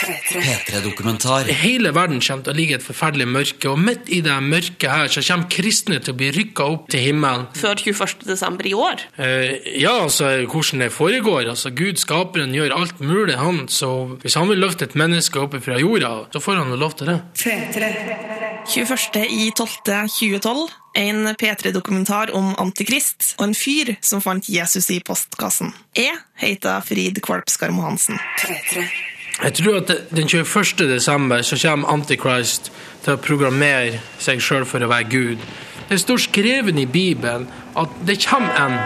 P3-dokumentar. Hele verden kommer til å ligge i et forferdelig mørke, og midt i det mørket her så kommer kristne til å bli rykka opp til himmelen. Før 21. desember i år. Eh, ja, altså, hvordan det foregår. Altså, Gud, skaperen, gjør alt mulig, han. Så hvis han vil løfte et menneske opp fra jorda, så får han jo lov til det. 21.12.2012 en P3-dokumentar om Antikrist og en fyr som fant Jesus i postkassen. Jeg heter Frid Kvalp Skarmo Hansen. Jeg tror at den 21. desember så kommer Antichrist til å programmere seg sjøl for å være Gud. Det står skrevet i Bibelen at det kommer en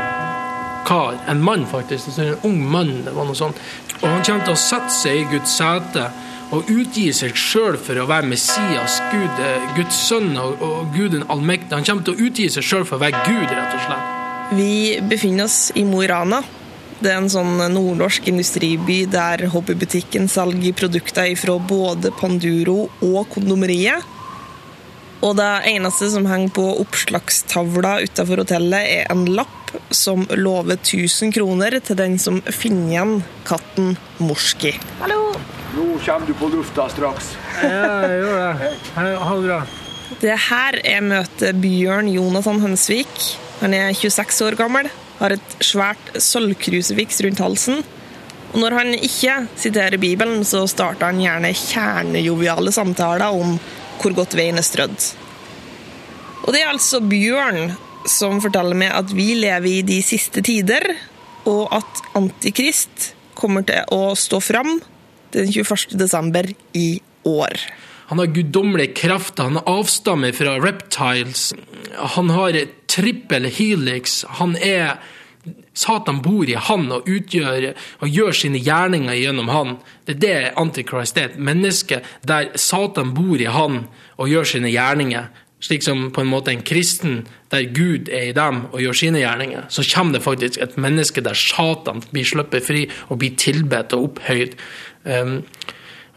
kar, en mann faktisk, en ung mann, det var noe sånt, og han kommer til å sette seg i Guds sete og utgi seg sjøl for å være Messias, Gud, eh, Guds sønn og, og Gud den allmektige. Han kommer til å utgi seg sjøl for å være Gud, rett og slett. Vi befinner oss i Mo i Rana. Det er en sånn nordnorsk industriby der hobbybutikken selger produkter fra både Panduro og kondomeriet. Og det eneste som henger på oppslagstavla utenfor hotellet, er en lapp som lover 1000 kroner til den som finner igjen katten Morski. Hallo! Nå kommer du på lufta straks. Ja, jeg gjør det. Ha det bra. Det er her er møtet Bjørn Jonathan Hønsvik. Han er 26 år gammel, har et svært sølvkrusifiks rundt halsen. Og når han ikke siterer Bibelen, så starter han gjerne kjernejoviale samtaler om hvor godt veien er strødd. Og det er altså Bjørn som forteller meg at vi lever i de siste tider, og at Antikrist kommer til å stå fram den 21. desember i år. Han har guddommelige krefter, han avstammer fra reptiles. Han har trippel helix. Han er Satan bor i han og utgjør og gjør sine gjerninger gjennom han. Det er det Antichrist er. Et menneske der Satan bor i han og gjør sine gjerninger. Slik som på en måte en kristen der Gud er i dem og gjør sine gjerninger. Så kommer det faktisk et menneske der Satan blir sluppet fri og blir tilbedt og opphøyd. Um,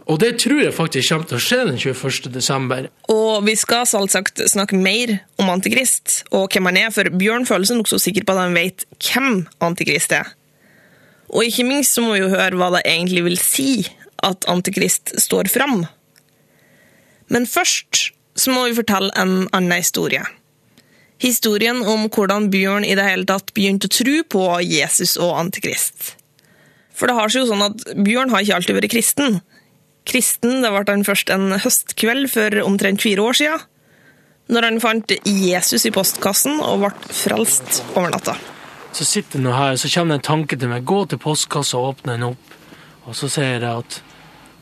og det tror jeg faktisk kommer til å skje den 21. desember. Og vi skal selvsagt snakke mer om Antikrist og hvem han er, for Bjørn føler seg nokså sikker på at han vet hvem Antikrist er. Og ikke minst så må vi jo høre hva det egentlig vil si at Antikrist står fram. Men først så må vi fortelle en annen historie. Historien om hvordan Bjørn i det hele tatt begynte å tro på Jesus og Antikrist. For det har seg jo sånn at Bjørn har ikke alltid vært kristen. Kristen det ble han først en høstkveld for omtrent fire år siden, når han fant Jesus i postkassen og ble frelst over natta. Så sitter jeg her, her, så kommer det en tanke til meg. Gå til postkassa og åpne den opp. Og så sier jeg at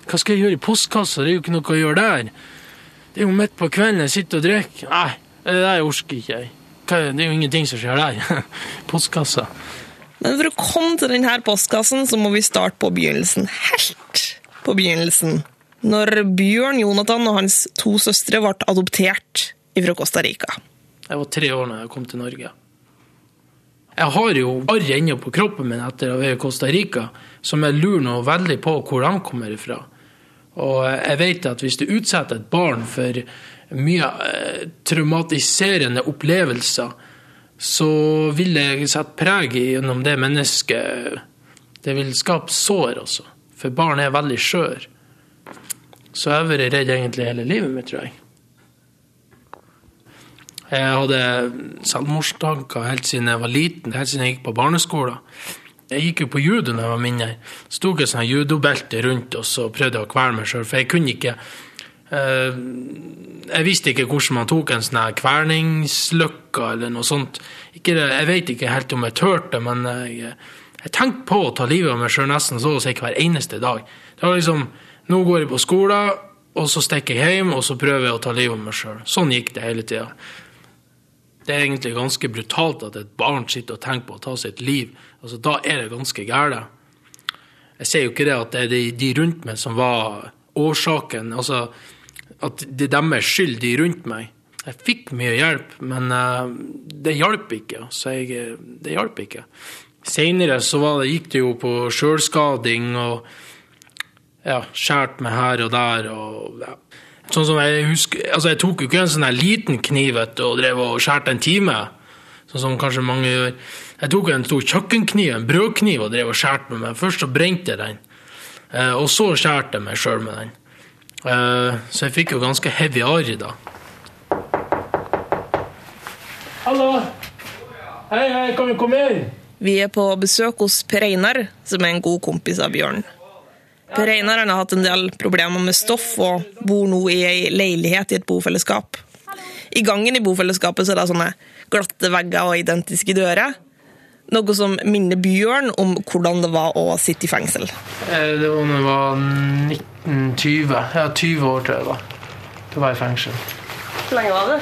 hva skal jeg gjøre i postkassa? Det er jo ikke noe å gjøre der. Det er jo midt på kvelden jeg sitter og drikker. Nei, det der orker ikke jeg. Det er jo ingenting som skjer der. Postkassa. Men for å komme til denne postkassen, så må vi starte på begynnelsen. Helt på begynnelsen. Når Bjørn Jonathan og hans to søstre ble adoptert fra Costa Rica. Jeg var tre år da jeg kom til Norge. Jeg har jo arr ennå på kroppen min etter å ha vært i Costa Rica, som jeg lurer nå veldig på hvor de kommer ifra. Og jeg vet at hvis du utsetter et barn for mye eh, traumatiserende opplevelser, så vil det sette preg gjennom det mennesket. Det vil skape sår også. For barn er veldig skjør. Så jeg har vært redd egentlig hele livet mitt, tror jeg. Jeg hadde selvmordstanker helt siden jeg var liten, helt siden jeg gikk på barneskolen. Jeg gikk jo på judo da jeg var mindre. Så tok jeg sånn judobelte rundt oss og prøvde å kvele meg sjøl, for jeg kunne ikke eh, Jeg visste ikke hvordan man tok en sånn her eller noe sånt. Ikke, jeg vet ikke helt om jeg turte men jeg, jeg tenkte på å ta livet av meg sjøl nesten så å si hver eneste dag. Det var liksom Nå går jeg på skolen, og så stikker jeg hjem, og så prøver jeg å ta livet av meg sjøl. Sånn gikk det hele tida. Det er egentlig ganske brutalt at et barn sitter og tenker på å ta sitt liv. Altså, Da er det ganske gærent. Jeg sier jo ikke det at det er de, de rundt meg som var årsaken. Altså, at det er deres skyld, de rundt meg. Jeg fikk mye hjelp, men uh, det hjalp ikke. Så jeg, eh, det hjalp ikke. Seinere så det, gikk det jo på sjølskading og ja, skjært meg her og der. og ja. Sånn som Jeg husker, altså jeg tok jo ikke en sånn liten kniv og drev og skjærte en time, sånn som kanskje mange gjør. Jeg tok en stor kjøkkenkniv, en brødkniv, og drev og skjærte med meg. Først så brente jeg den. Eh, og så skjærte jeg meg sjøl med den. Eh, så jeg fikk jo ganske heavy arr da. Hallo! Hei, hei, kan vi komme inn? Vi er på besøk hos Per Einar, som er en god kompis av Bjørn. Per Einar har hatt en del problemer med stoff og bor nå i ei leilighet i et bofellesskap. I gangen i bofellesskapet så er det sånne glatte vegger og identiske dører. Noe som minner Bjørn om hvordan det var å sitte i fengsel. Eh, Det var da jeg var 1920. Ja, 20 år til jeg var. Da var jeg i fengsel. Hvor lenge var det?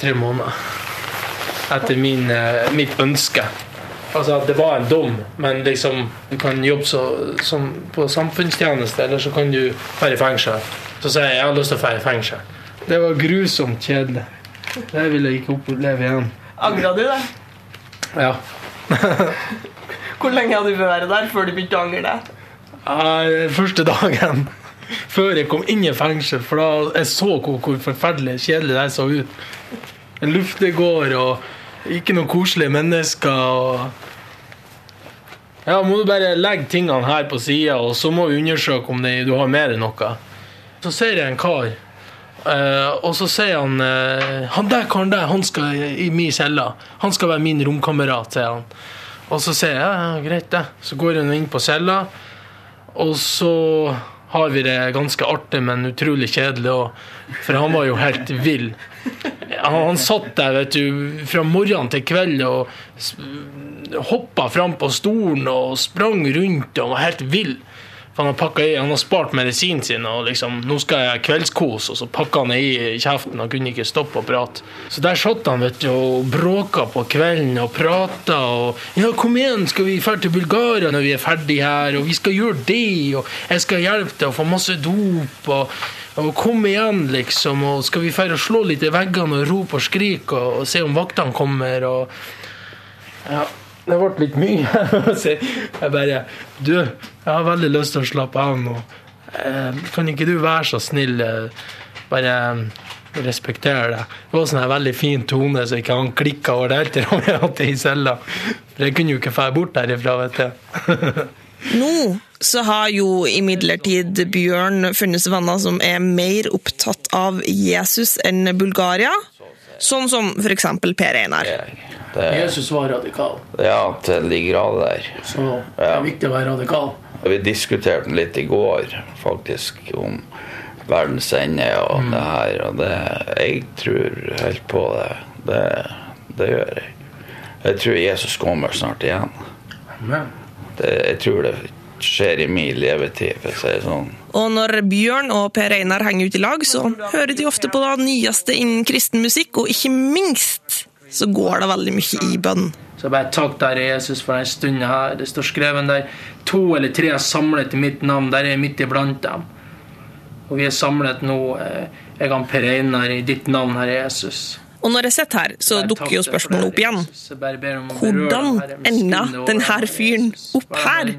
Tre måneder. Etter min, eh, mitt ønske. Altså at det var en dom, men liksom du kan jobbe så, som på samfunnstjeneste, eller så kan du dra i fengsel. Så sier jeg jeg har lyst til å dra i fengsel. Det var grusomt kjedelig. Det vil jeg ikke oppleve igjen. Angra du det? Ja. Hvor lenge hadde du vært der før du begynte å angre deg? Første dagen før jeg kom inn i fengsel, for da jeg så hvor, hvor forferdelig kjedelig det så ut. En luftegård og ikke noen koselige mennesker. Og ja, må du bare legge tingene her på sida, og så må vi undersøke om det, du har mer enn noe. Så ser jeg en kar, eh, og så sier han eh, Han der karen der, han skal i min celle. Han skal være min romkamerat, sier han. Og så sier jeg ja, greit, det. Så går han inn på cella, og så har vi det ganske artig, men utrolig kjedelig òg. For han var jo helt vill. Han, han satt der vet du, fra morgen til kveld og hoppa fram på stolen og sprang rundt og var helt vill. Han har, pakka i, han har spart medisinen sin og liksom, nå skal jeg kveldskos, og så pakka han i kjeften og kunne ikke stoppe å prate. Så der satt han vet du, og bråka på kvelden og prata og Ja, kom igjen, skal vi dra til Bulgaria når vi er ferdig her, og vi skal gjøre det, og jeg skal hjelpe deg å få masse dop, og, og kom igjen, liksom, og skal vi dra og slå litt i veggene og rope og skrike og, og se om vaktene kommer, og ja, det ble litt mye. Jeg bare Du, jeg har veldig lyst til å slappe av nå. Eh, Kan ikke du være så snill, eh, bare eh, respektere det? Det var sånn en veldig fin tone, så ikke han klikka over det helt til han hadde det i cella. For jeg kunne jo ikke dra bort derifra, vet du. Nå så har jo imidlertid Bjørn funnet seg venner som er mer opptatt av Jesus enn Bulgaria. Sånn som eksempel Per Einar. Det, Jesus var radikal, ja, til de grader der. så det er viktig å være radikal. Vi diskuterte litt i går faktisk om verdens ende og det her, og det Jeg tror helt på det. Det, det gjør jeg. Jeg tror Jesus kommer snart igjen. Amen. Det, jeg tror det skjer i min levetid, for å si det sånn. Og når Bjørn og Per Einar henger ut i lag, så hører de ofte på det nyeste innen kristen musikk, og ikke minst så går det veldig mye i bønn. Så bare takk deg, Jesus, for den stunden her. Det står skrevet der to eller tre er samlet i mitt navn. Der er jeg midt iblant dem. Og vi er samlet nå, eh, jeg og Per Einar, i ditt navn, Herre Jesus. Og når jeg sitter her, så dukker jo spørsmålet opp igjen. Hvordan enda denne fyren opp her?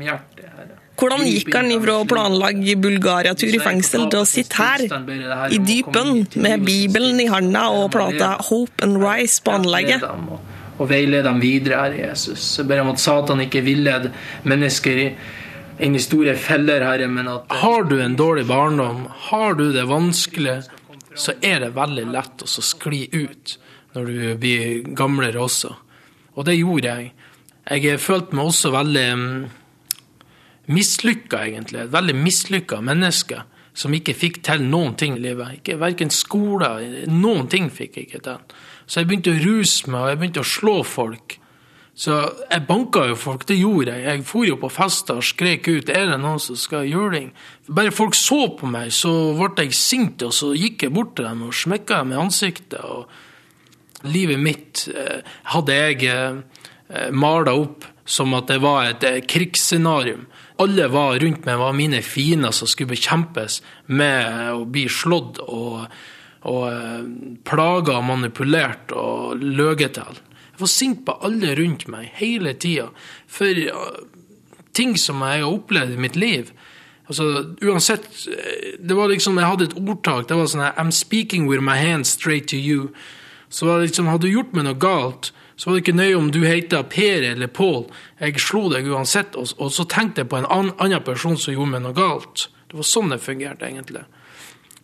Hvordan gikk han ifra å planlegge Bulgaria-tur i fengsel til å sitte her, i dypen, med Bibelen i handa og plata Hope and Rise på anlegget? Og, veilede dem videre, Herre Jesus. Jeg ber om at Satan ikke villeder mennesker i- inn i store feller, Herre, men at Har du en dårlig barndom, har du det vanskelig, så er det veldig lett å skli ut når du blir gamlere også. Og det gjorde jeg. Jeg følte meg også veldig mm, mislykka, egentlig. Et veldig mislykka menneske som ikke fikk til noen ting i livet. Ikke, verken skole, noen ting fikk jeg ikke til. Så jeg begynte å ruse meg, og jeg begynte å slå folk. Så jeg banka jo folk, det gjorde jeg. Jeg for jo på fester og skrek ut 'er det noen som skal juling?' Bare folk så på meg, så ble jeg sint, og så gikk jeg bort til dem og smekka dem i ansiktet. og livet mitt eh, hadde jeg eh, mala opp som at det var et eh, krigsscenarium. Alle var rundt meg var mine fiender som skulle bekjempes med å bli slått og, og eh, plaga og manipulert og løyet til. Jeg var sint på alle rundt meg hele tida. For eh, ting som jeg har opplevd i mitt liv. Altså, uansett, eh, det var liksom, Jeg hadde et ordtak. det var sånn I'm speaking with my hands straight to you. Så liksom, hadde du gjort meg noe galt, Så var det ikke nøye om du heter Per eller Pål. Jeg slo deg uansett, og, og så tenkte jeg på en an, annen person som gjorde meg noe galt. Det var sånn det fungerte, egentlig.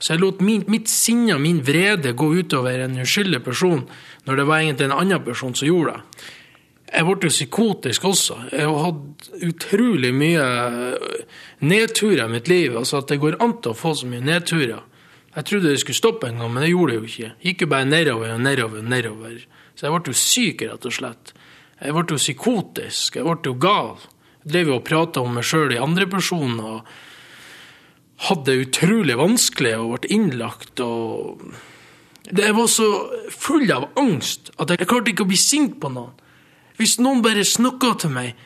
Så jeg lot min, mitt sinne og min vrede gå utover en uskyldig person, når det var egentlig en annen person som gjorde det. Jeg ble psykotisk også. Jeg har hatt utrolig mye nedturer i mitt liv. Altså at det går an til å få så mye nedturer. Jeg trodde det skulle stoppe en gang, men det gjorde det jo ikke. Gikk jo bare nedover og nedover og nedover. Så jeg ble jo syk, rett og slett. Jeg ble jo psykotisk. Jeg ble jo gal. Jeg drev jo og prata om meg sjøl i andre person og hadde det utrolig vanskelig og ble innlagt og Jeg var så full av angst at jeg klarte ikke å bli sint på noen. Hvis noen bare snakka til meg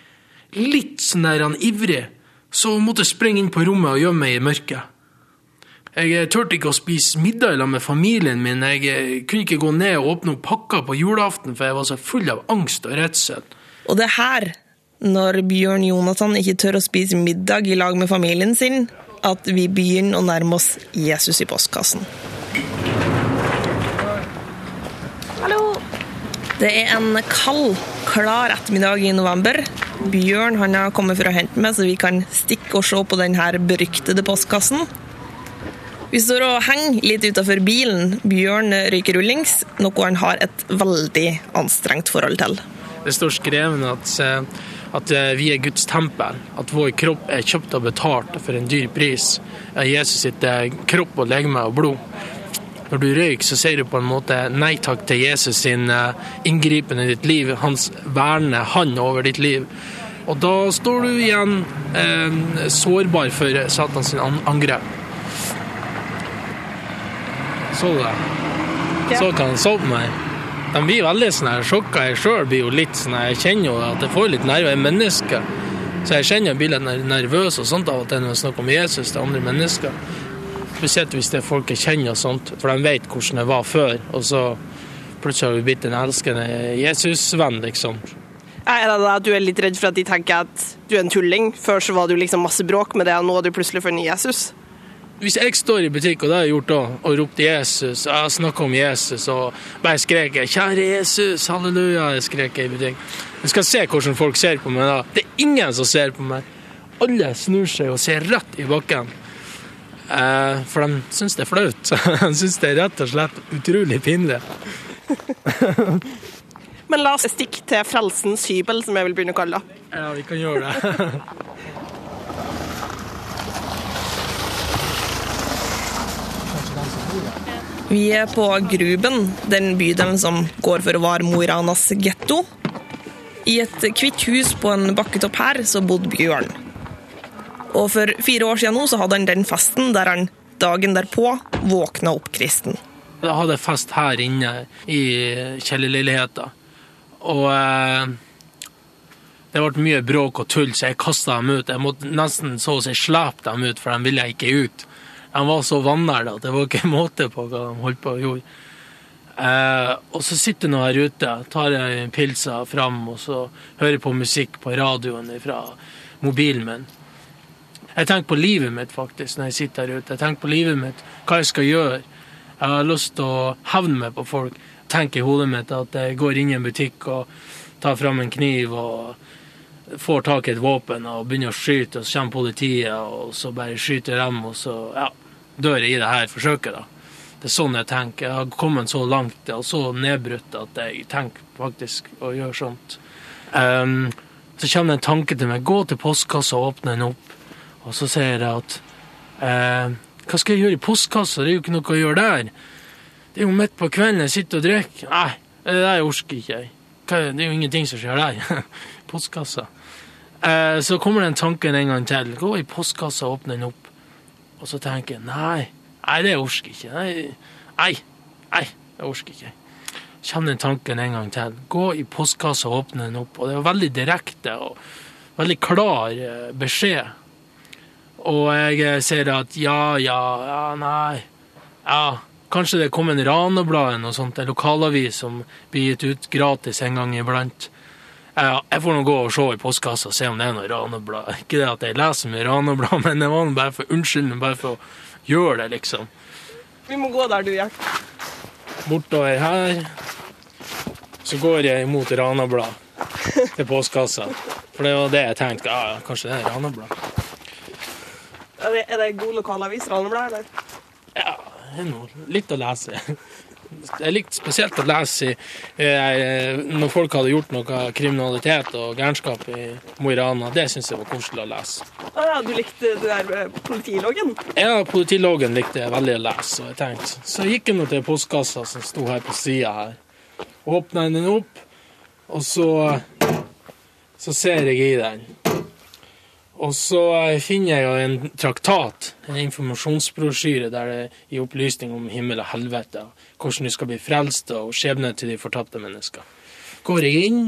litt sånn der han ivrig, så måtte jeg springe inn på rommet og gjemme meg i mørket. Jeg turte ikke å spise middag sammen med familien min. Jeg kunne ikke gå ned og åpne opp pakker på julaften, for jeg var så full av angst og redsel. Og det er her, når Bjørn Jonathan ikke tør å spise middag i lag med familien sin, at vi begynner å nærme oss Jesus i postkassen. Hallo. Det er en kald, klar ettermiddag i november. Bjørn han har kommet for å hente meg, så vi kan stikke og se på denne beryktede postkassen. Vi står og henger litt utafor bilen. Bjørn røyker rullings, noe han har et veldig anstrengt forhold til. Det står skrevet at, eh, at eh, vi er Guds tempel, at vår kropp er kjøpt og betalt for en dyr pris. Jesus sitt eh, kropp og legeme og blod. Når du røyker, så sier du på en måte nei takk til Jesus sin inngripen i ditt liv, hans vernende hånd over ditt liv. Og da står du igjen eh, sårbar for Satans angrep. Så du det? Så kan han så på meg. De blir veldig sånn her sjokka. Jeg sjøl blir jo litt sånn Jeg kjenner jo at jeg får litt nerver. Jeg er menneske. Så jeg kjenner jeg blir litt nervøs og sånt av og til når jeg snakker om Jesus til andre mennesker. Spesielt hvis det er folk jeg kjenner og sånt, for de vet hvordan jeg var før. Og så plutselig har vi blitt en elskende Jesusvenn, liksom. Er det da at du er litt redd for at de tenker at du er en tulling? Før så var du liksom masse bråk med det, og nå har du plutselig funnet Jesus? Hvis jeg står i butikk, og det har jeg gjort da, og ropt Jesus, jeg har snakka om Jesus, og bare skrek 'Kjære Jesus, halleluja', jeg skrek i butikk. Du skal se hvordan folk ser på meg da. Det er ingen som ser på meg. Alle snur seg og ser rett i bakken. Eh, for de syns det er flaut. De syns det er rett og slett utrolig pinlig. Men la oss stikke til Frelsens hybel, som jeg vil begynne å kalle det. Ja, vi kan gjøre det. Vi er på Gruben, den bydelen som går for å være Mo i Ranas getto. I et hvitt hus på en bakketopp her så bodde Bjørn. Og for fire år siden nå så hadde han den festen der han dagen derpå våkna opp kristen. Jeg hadde fest her inne i kjellerleiligheta. Og eh, det ble mye bråk og tull, så jeg kasta dem ut. Jeg måtte nesten så å si slepe dem ut, for de ville ikke ut. De var så vanære at det var ikke måte på hva de holdt på å gjøre. Eh, og så sitter jeg her ute, tar jeg pilsa fram og så hører på musikk på radioen fra mobilen min. Jeg tenker på livet mitt faktisk når jeg sitter her ute. Jeg tenker på livet mitt, hva jeg skal gjøre. Jeg har lyst til å hevne meg på folk. Tenker i hodet mitt at jeg går inn i en butikk og tar fram en kniv og får tak i et våpen og begynner å skyte, og så kommer politiet, og så bare skyter dem, og så ja, dør i det her forsøket, da. Det er sånn jeg tenker. Jeg har kommet så langt og så nedbrutt at jeg tenker faktisk å gjøre sånt. Um, så kommer det en tanke til meg. Gå til postkassa og åpne den opp. Og så sier jeg at eh, Hva skal jeg gjøre i postkassa? Det er jo ikke noe å gjøre der. Det er jo midt på kvelden jeg sitter og drikker. Nei, det der orker ikke jeg. Det er jo ingenting som skjer der. postkassa. Eh, så kommer den tanken en gang til. Gå i postkassa og åpne den opp. Og så tenker jeg nei, nei det orker ikke. Nei, nei, nei, det orker jeg ikke. Kommer den tanken en gang til. Gå i postkassa og åpne den opp. Og det var veldig direkte og veldig klar beskjed. Og jeg ser at ja, ja, ja, nei. Ja, kanskje det kom en Raneblad og sånt, en lokalavis som blir gitt ut gratis en gang iblant. Jeg får nå gå og se i postkassa og se om det er noe Raneblad. Ikke det at jeg leser mye Raneblad, men det var bare for unnskyldning, bare for å gjøre det, liksom. Vi må gå der du gikk. Bortover her. Så går jeg imot Ranablad til postkassa. For det var det jeg tenkte. Ja, ja, kanskje det er Ranablad. Er det, er det god lokalavis, raneblad, eller? Ja, det er noe litt å lese. Jeg likte spesielt å lese eh, når folk hadde gjort noe kriminalitet og gærenskap i Mo i Rana. Det syns jeg var koselig å lese. Å ja, du likte det der med politiloggen? Ja, politiloggen likte jeg veldig å lese, og jeg tenkte. Så jeg gikk jeg nå til postkassa som sto her på sida her. og Åpna den opp, og så, så ser jeg i den. Og så finner jeg jo en traktat, en informasjonsbrosjyre der det gir opplysning om himmel og helvete, hvordan du skal bli frelst og skjebnen til de fortapte mennesker. Går jeg inn,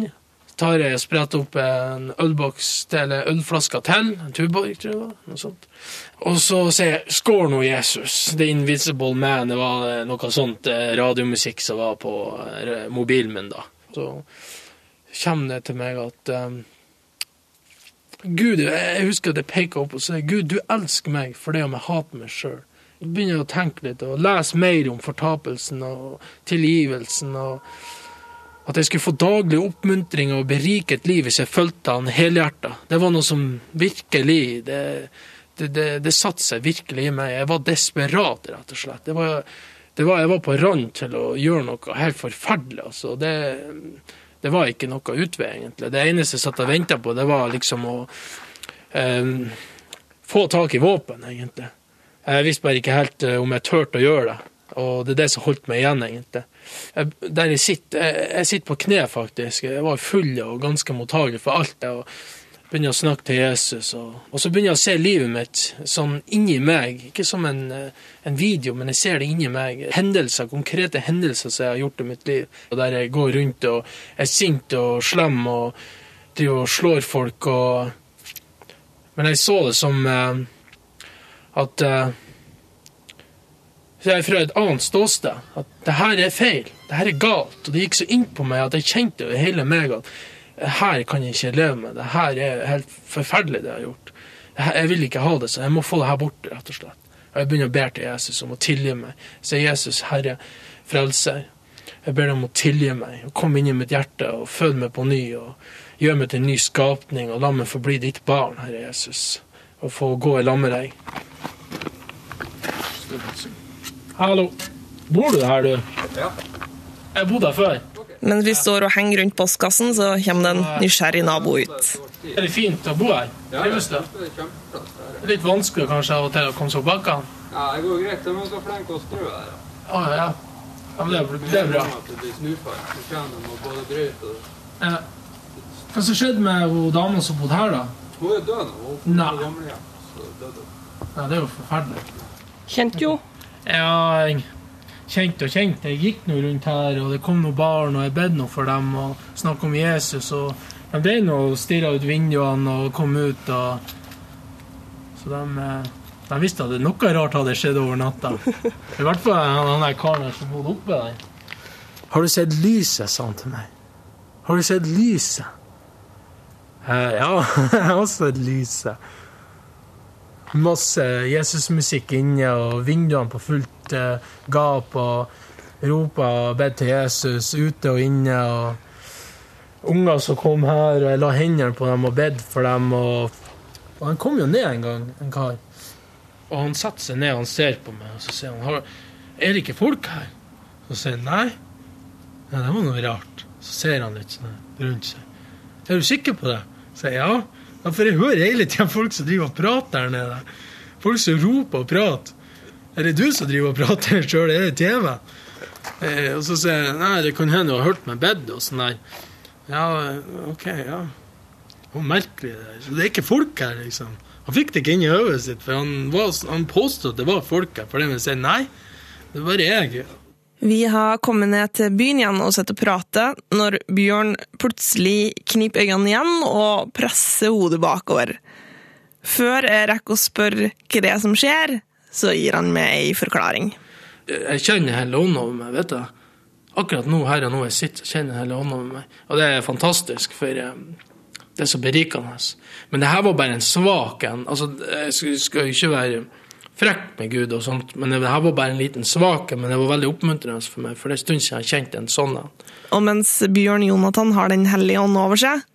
tar jeg spretter opp en ølboks eller ølflaske til, en Tuborg, tror jeg noe sånt. Og så sier jeg 'Skål nå, Jesus', The Invisible Man. Det var eh, noe sånt eh, radiomusikk som var på eh, mobilen min da. Så kommer det til meg at Gud, jeg husker at jeg peker opp og sier Gud, du elsker meg for det om jeg hater meg sjøl. Begynner å tenke litt og lese mer om fortapelsen og tilgivelsen. og At jeg skulle få daglig oppmuntring og beriket liv hvis jeg fulgte han helhjerta. Det var noe som virkelig Det, det, det, det satte seg virkelig i meg. Jeg var desperat, rett og slett. Var, var, jeg var på rand til å gjøre noe helt forferdelig. altså. Det det var ikke noe utvei, egentlig. Det eneste jeg satt og venta på, det var liksom å eh, få tak i våpen, egentlig. Jeg visste bare ikke helt eh, om jeg turte å gjøre det. Og det er det som holdt meg igjen, egentlig. Jeg, der jeg sitter, jeg, jeg sitter på kne, faktisk. Jeg var full og ganske mottagelig for alt. det, og begynner å snakke til Jesus. Og, og, så begynner jeg å se livet mitt sånn inni meg. Ikke som en, eh, en, video, men jeg ser det inni meg. Hendelser, konkrete hendelser som jeg har gjort i mitt liv. Og Der jeg går rundt og er sint og slem og driver og slår folk. Og... Men jeg så det som uh, at uh, jeg er fra et annet ståsted. At det her er feil. Det her er galt. Og det gikk så inn på meg at jeg kjente det hele meg at her kan jeg ikke leve med. Det her er helt forferdelig, det jeg har gjort. Jeg vil ikke ha det, så jeg må få det her bort, rett og slett. Og jeg begynner å be til Jesus om å tilgi meg. Så Jesus, Herre, frelser. Jeg ber deg om å tilgi meg og komme inn i mitt hjerte og fød meg på ny. og Gjør meg til en ny skapning og la meg få bli ditt barn, Herre Jesus. Og få gå i lag med deg. Hallo. Bor du her, du? Ja. Jeg bodde her før. Mens vi står og henger rundt postkassen, så kommer det en nysgjerrig nabo ut. Er det fint å bo her? Trives du? Litt vanskelig kanskje av og til å komme seg opp bakkene? Ja, det går greit. De er så flinke å strø her. Å ja. ja men det, er, det er bra. Ja. Hva som skjedde med hun dama som bodde her, da? Hun er død nå. Hun er gamlehjem. Ja, Det er jo forferdelig. Kjente jo. Ja, jeg kjente og kjente. Jeg gikk nå rundt her, og det kom noen barn, og jeg bedde noe for dem og snakka om Jesus. og De ble nå stirra ut vinduene og kom ut. og Så de, eh, de visste at noe rart hadde skjedd over natta. I hvert fall han, karen som bodde oppe der. Har du sett lyset, sa han til meg. Har du sett lyset? Eh, ja, jeg har sett lyset. Masse Jesusmusikk inne, og vinduene på fullt eh, gap, og ropa og bedt til Jesus ute og inne. og Unger som kom her, og jeg la hendene på dem og bedt for dem. Og, og han kom jo ned en gang, en kar. Og han setter seg ned og han ser på meg, og så sier han Er det ikke folk her? Så sier han nei. Ja, det var noe rart. Så ser han litt sånn rundt seg. Er du sikker på det? Så sier jeg ja. Ja. For jeg hører hele tida folk som driver og prater der nede. Folk som roper og prater. Er det du som driver og prater sjøl? Er det TV? Eh, og så sier jeg nei, det kan hende du har hørt meg bedt og sånn der. Ja, OK, ja. Og merkelig det. Så det er ikke folk her, liksom. Han fikk det ikke inn i hodet sitt, for han, var, han påstod at det var folk her. For det vil si nei, det er bare jeg. Vi har kommet ned til byen igjen og sett og prate, når Bjørn plutselig kniper øynene igjen og presser hodet bakover. Før jeg rekker å spørre hva det er som skjer, så gir han meg ei forklaring. Jeg kjenner hele hånda over meg, vet du. Akkurat nå, her og nå jeg sitter, kjenner hele hånda over meg. Og det er fantastisk, for eh, det er så berikende. Men det her var bare en svak en. Altså, jeg skal jo ikke være frekk med Gud og sånt, men det her var bare en liten svake, men det var veldig oppmuntrende for meg, for det er en stund siden jeg kjente en sånn en. Og mens Bjørn Jonathan har Den hellige ånd over seg,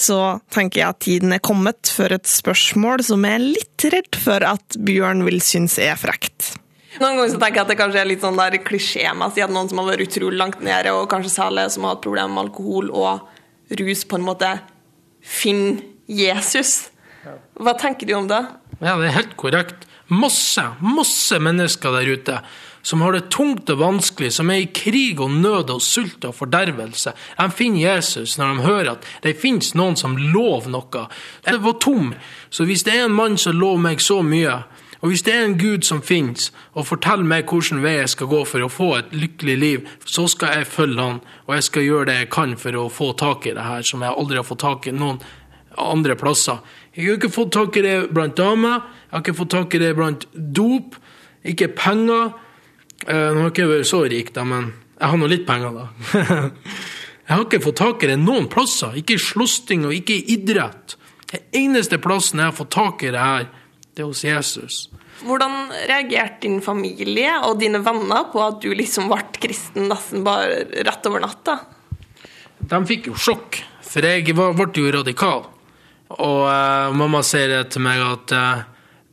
så tenker jeg at tiden er kommet for et spørsmål som jeg er litt redd for at Bjørn vil synes er frekt. Noen ganger så tenker jeg at det kanskje er litt sånn der klisjémessig at noen som har vært utrolig langt nede, og kanskje særlig som har hatt problemer med alkohol og rus, på en måte finner Jesus. Hva tenker du om det? Ja, det er helt korrekt. Masse, masse mennesker der ute som har det tungt og vanskelig, som er i krig og nød og sult og fordervelse. De finner Jesus når de hører at det finnes noen som lover noe. Det var tom. Så hvis det er en mann som lover meg så mye, og hvis det er en Gud som finnes, og forteller meg hvilken vei jeg skal gå for å få et lykkelig liv, så skal jeg følge han, og jeg skal gjøre det jeg kan for å få tak i det her, som jeg aldri har fått tak i noen andre plasser. Jeg har ikke fått tak i det blant damer, jeg har ikke fått tak i det blant dop, ikke penger. Eh, Nå har jeg ikke vært så rik, da, men jeg har nå litt penger, da. jeg har ikke fått tak i det noen plasser, ikke i slåssing og ikke i idrett. Den eneste plassen jeg har fått tak i det her, det er hos Jesus. Hvordan reagerte din familie og dine venner på at du liksom ble kristen nesten bare rett over natta? De fikk jo sjokk, for jeg ble jo radikal. Og uh, mamma sier det til meg at uh,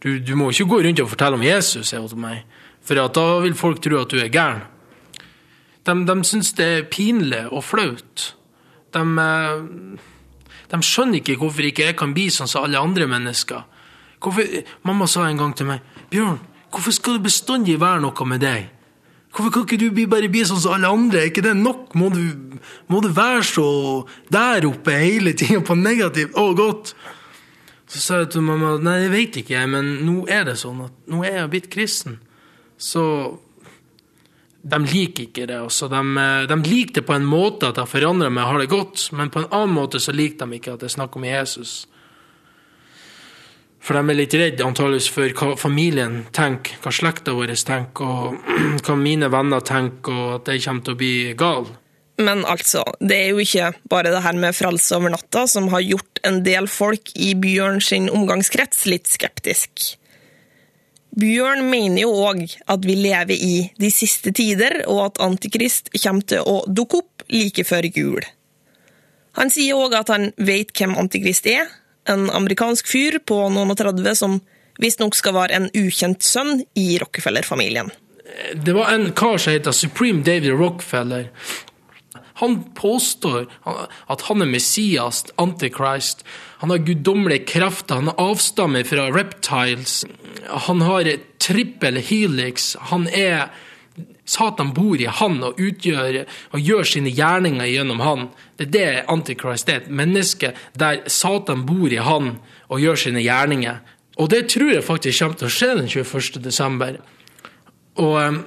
du, du må ikke gå rundt og fortelle om Jesus, sier hun til meg. For da vil folk tro at du er gæren. De, de syns det er pinlig og flaut. De, eh, de skjønner ikke hvorfor ikke jeg kan bli sånn som alle andre mennesker. Hvorfor, mamma sa en gang til meg Bjørn, hvorfor skal det bestandig være noe med deg? Hvorfor kan ikke du bare bli sånn som alle andre? Er ikke det nok? Må du, må du være så der oppe hele tida på negativt? Å, godt. Så sa jeg til mamma nei, det vet ikke jeg, men nå er det sånn at nå er jeg blitt kristen. Så de liker ikke det. Også. De, de liker det på en måte at jeg forandrer meg og har det godt, men på en annen måte så liker de ikke at jeg snakker om Jesus. For de er litt redd antageligvis for hva familien tenker, hva slekta vår tenker, og hva mine venner tenker, og at jeg kommer til å bli gal. Men altså, det er jo ikke bare det her med frelse over natta som har gjort en del folk i Bjørn sin omgangskrets litt skeptisk. Bjørn mener jo òg at vi lever i de siste tider, og at Antikrist kommer til å dukke opp like før jul. Han sier òg at han vet hvem Antikrist er, en amerikansk fyr på noen og 30 som visstnok skal være en ukjent sønn i Rockefeller-familien. Det var en kar som heter Supreme David Rockefeller. Han påstår at han er Messias, Antichrist. Han har guddommelige krefter, han avstammer fra reptiles. Han har trippel helix. Han er Satan bor i han og utgjør og gjør sine gjerninger gjennom han. Det er det Antichrist er. Et menneske der Satan bor i han og gjør sine gjerninger. Og det tror jeg faktisk kommer til å skje den 21. desember. Og um,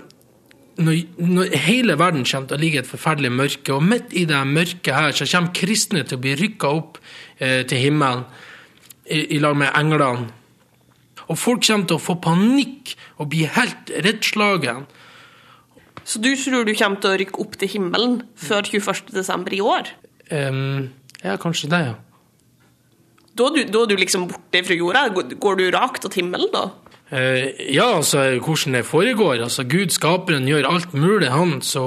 når, når, hele verden kommer til å ligge i et forferdelig mørke, og midt i det mørket her så kommer kristne til å bli rykka opp eh, til himmelen i, i lag med englene. Og folk kommer til å få panikk og bli helt reddslagen. Så du tror du kommer til å rykke opp til himmelen før 21.12. i år? Um, ja, kanskje det, ja. Da er, du, da er du liksom borte fra jorda? Går du rakt til himmelen da? Uh, ja, altså, hvordan det foregår. Altså, Gud, skaperen, gjør alt mulig, han. Så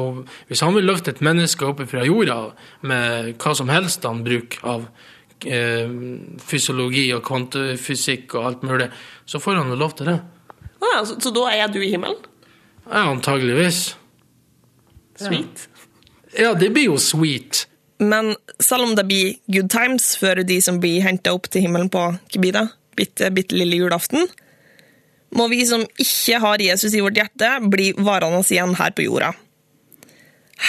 hvis han vil løfte et menneske opp fra jorda med hva som helst han bruker av uh, fysiologi og kvantefysikk og alt mulig, så får han jo lov til det. Ah, så, så da er du i himmelen? Ja, antageligvis. Sweet. Ja, det blir jo sweet. Men selv om det blir good times for de som blir henta opp til himmelen på Kibida, bitte, bitte lille julaften, må vi som ikke har Jesus i vårt hjerte, bli varende igjen her på jorda.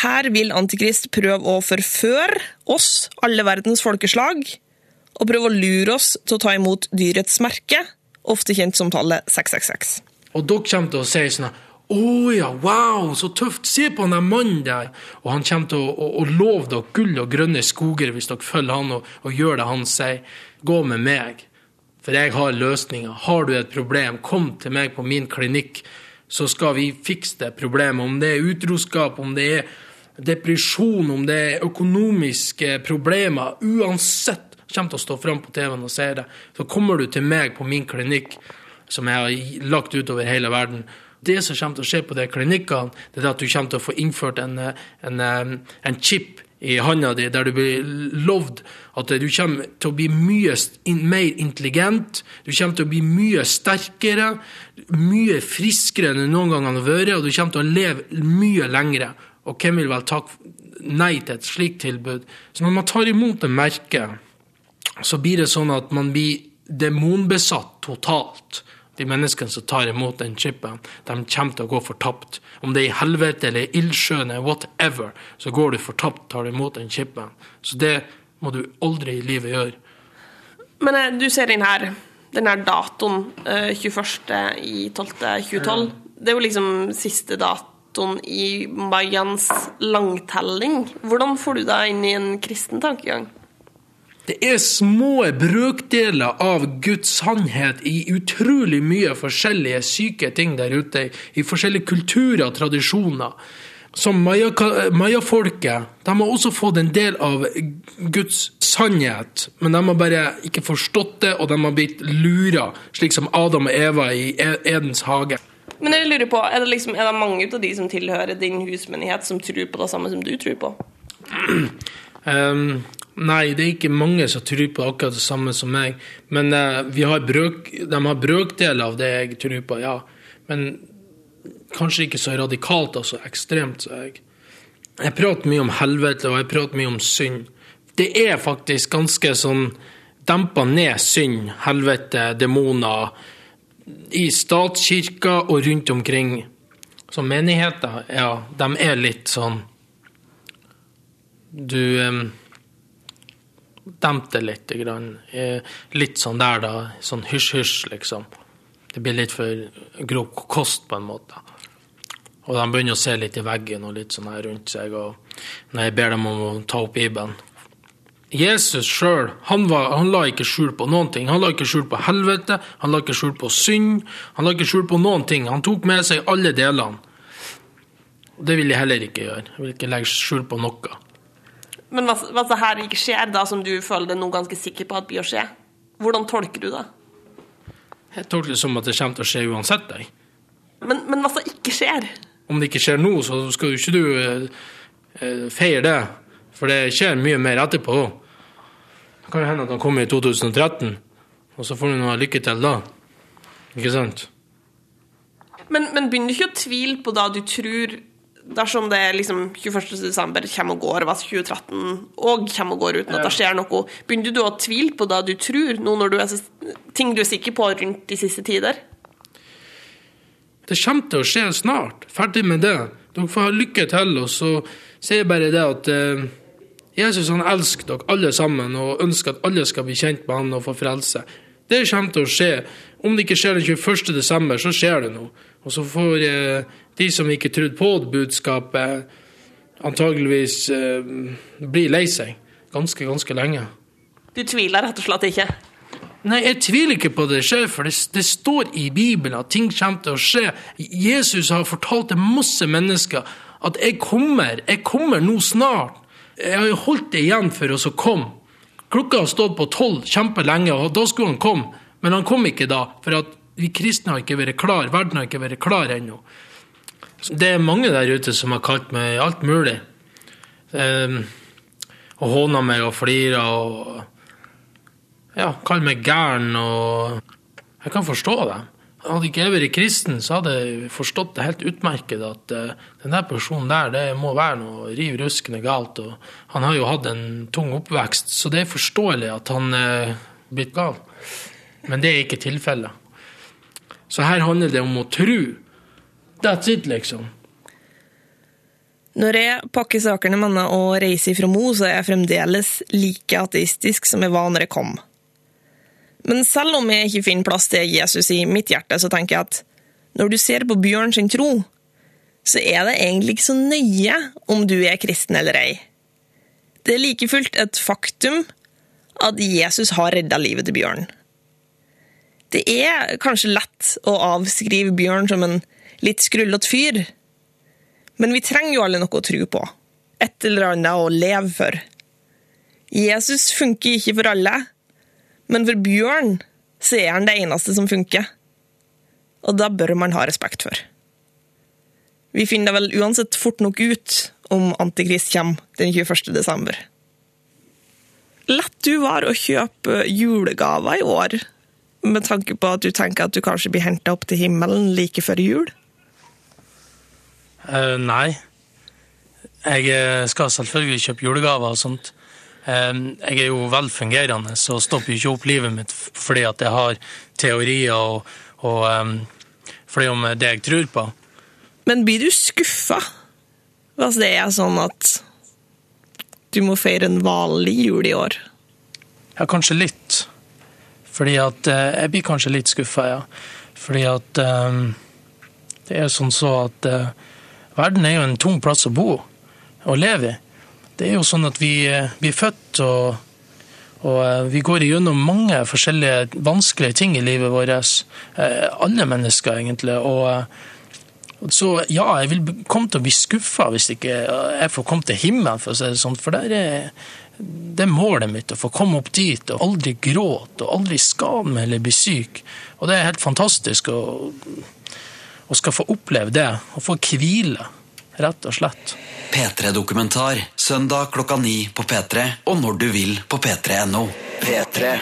Her vil Antikrist prøve å forføre oss, alle verdens folkeslag, og prøve å lure oss til å ta imot dyrets merke, ofte kjent som tallet 666. Og dere kommer til å si sånn å oh, ja, wow, så tøft! Se på den mannen der! Og han kommer til å, å, å love dere gull og grønne skoger hvis dere følger han og, og gjør det han sier. Gå med meg, for jeg har løsninger. Har du et problem, kom til meg på min klinikk, så skal vi fikse det problemet. Om det er utroskap, om det er depresjon, om det er økonomiske problemer, uansett kommer til å stå fram på TV-en og si det, så kommer du til meg på min klinikk. som jeg har lagt utover hele verden. Det som kommer til å skje på de klinikkene, det er at du kommer til å få innført en, en, en chip i handa di, der du blir lovd at du kommer til å bli mye mer intelligent, du kommer til å bli mye sterkere, mye friskere enn du noen gang har vært, og du kommer til å leve mye lengre. Og hvem vil vel takke nei til et slikt tilbud? Så når man tar imot det merket, så blir det sånn at man blir demonbesatt totalt. De menneskene som tar imot den chipen, de kommer til å gå fortapt. Om det er i helvete eller ildsjøen eller whatever, så går du fortapt tar du imot den chipen. Så det må du aldri i livet gjøre. Men eh, du ser inn her, den her datoen, eh, 21. i 12. 2012. Det er jo liksom siste datoen i Mayans langtelling. Hvordan får du deg inn i en kristen tankegang? Det er små brøkdeler av Guds sannhet i utrolig mye forskjellige syke ting der ute, i forskjellige kulturer og tradisjoner. Som maya- mayafolket, de har også fått en del av Guds sannhet, men de har bare ikke forstått det, og de har blitt lura, slik som Adam og Eva i E- Edens hage. Men jeg lurer på, er det, liksom, er det mange av de som tilhører din husmenighet, som tror på det samme som du tror på? Ehm, nei, det er ikke mange som tror på akkurat det samme som meg. Men uh, har brøk, de har brøkdeler av det jeg tror på, ja. Men kanskje ikke så radikalt og så ekstremt sa jeg. Jeg prater mye om helvete, og jeg prater mye om synd. Det er faktisk ganske sånn dempa ned synd, helvete, demoner, i statskirka og rundt omkring. Så menigheter, ja, de er litt sånn du demper litt. Grann. Eh, Litt sånn der, da. Sånn hysj-hysj, liksom. Det blir litt for grov kost, på en måte. Og de begynner å se litt i veggen og litt sånn her rundt seg. Og når jeg ber dem om å ta opp Bibelen. Jesus sjøl, han, han la ikke skjul på noen ting. Han la ikke skjul på helvete, han la ikke skjul på synd, han la ikke skjul på noen ting. Han tok med seg alle delene. Det vil jeg heller ikke gjøre. Jeg vil ikke legge skjul på noe. Men hva, hva det her ikke skjer, da som du føler deg nå ganske sikker på at blir å skje? Hvordan tolker du det? Jeg tolker det som at det kommer til å skje uansett. Jeg. Men, men hva som ikke skjer? Om det ikke skjer nå, så skal jo ikke du eh, eh, feire det. For det skjer mye mer etterpå. Det kan jo hende at han kommer i 2013, og så får du noe lykke til da. Ikke sant? Men, men begynner du ikke å tvile på da du tror Dersom det liksom 21. desember kommer og går, hva 2013 og kommer og går uten at det skjer noe, begynner du å tvile på det du tror, nå når du er så, ting du er sikker på rundt de siste tider? Det kommer til å skje snart. Ferdig med det. Dere får ha lykke til. Og så sier jeg bare det at eh, Jesus han elsker dere alle sammen og ønsker at alle skal bli kjent med han og få frelse. Det kommer til å skje. Om det ikke skjer den 21. desember, så skjer det noe. Og så får eh, de som ikke trodde på budskapet, antageligvis eh, blir lei seg ganske, ganske lenge. Du tviler rett og slett ikke? Nei, jeg tviler ikke på det skjer, for det, det står i Bibelen at ting kommer til å skje. Jesus har fortalt til masse mennesker at jeg kommer, jeg kommer nå snart. Jeg har jo holdt det igjen for oss å komme. Klokka har stått på tolv kjempelenge, og da skulle han komme. Men han kom ikke da, for vi kristne har ikke vært klar, verden har ikke vært klar ennå. Det er mange der ute som har kalt meg alt mulig. Um, og håna meg og flira og ja, kall meg gæren og Jeg kan forstå det. Hadde ikke jeg vært kristen, så hadde jeg forstått det helt utmerket at uh, den der personen der, det må være noe riv ruskende galt. Og han har jo hatt en tung oppvekst, så det er forståelig at han er blitt gal. Men det er ikke tilfellet. Så her handler det om å tro. That's it, liksom. Når jeg pakker sakene mine og reiser fra Mo, så er jeg fremdeles like ateistisk som jeg var når jeg kom. Men selv om jeg ikke finner plass til Jesus i mitt hjerte, så tenker jeg at når du ser på Bjørn sin tro, så er det egentlig ikke så nøye om du er kristen eller ei. Det er like fullt et faktum at Jesus har redda livet til Bjørn. Det er kanskje lett å avskrive Bjørn som en litt skrullete fyr, men vi trenger jo alle noe å tro på. Et eller annet å leve for. Jesus funker ikke for alle, men for Bjørn så er han det eneste som funker. og da bør man ha respekt for. Vi finner det vel uansett fort nok ut om Antikrist kommer den 21. desember. Lett du var å kjøpe julegaver i år, med tanke på at du tenker at du kanskje blir henta opp til himmelen like før jul? Eh, nei. Jeg eh, skal selvfølgelig kjøpe julegaver og sånt. Eh, jeg er jo velfungerende, så stopper ikke opp livet mitt fordi at jeg har teorier og, og um, fordi om det jeg tror på. Men blir du skuffa hvis det er sånn at du må feire en vanlig jul i år? Ja, kanskje litt. Fordi at Jeg blir kanskje litt skuffa, ja. Fordi at um, det er sånn så at eh, verden er jo en tung plass å bo og leve i. Det er jo sånn at vi eh, blir født og, og eh, vi går igjennom mange forskjellige vanskelige ting i livet vårt. Eh, alle mennesker, egentlig. Og eh, så ja, jeg vil komme til å bli skuffa hvis ikke jeg får komme til himmelen, for å si det sånn. For der er, det målet mitt, å få komme opp dit og aldri gråte og aldri skade meg eller bli syk. Og det er helt fantastisk å, å skal få oppleve det, og få hvile, rett og slett. P3-dokumentar søndag klokka ni på P3 og når du vil på p3.no. P3.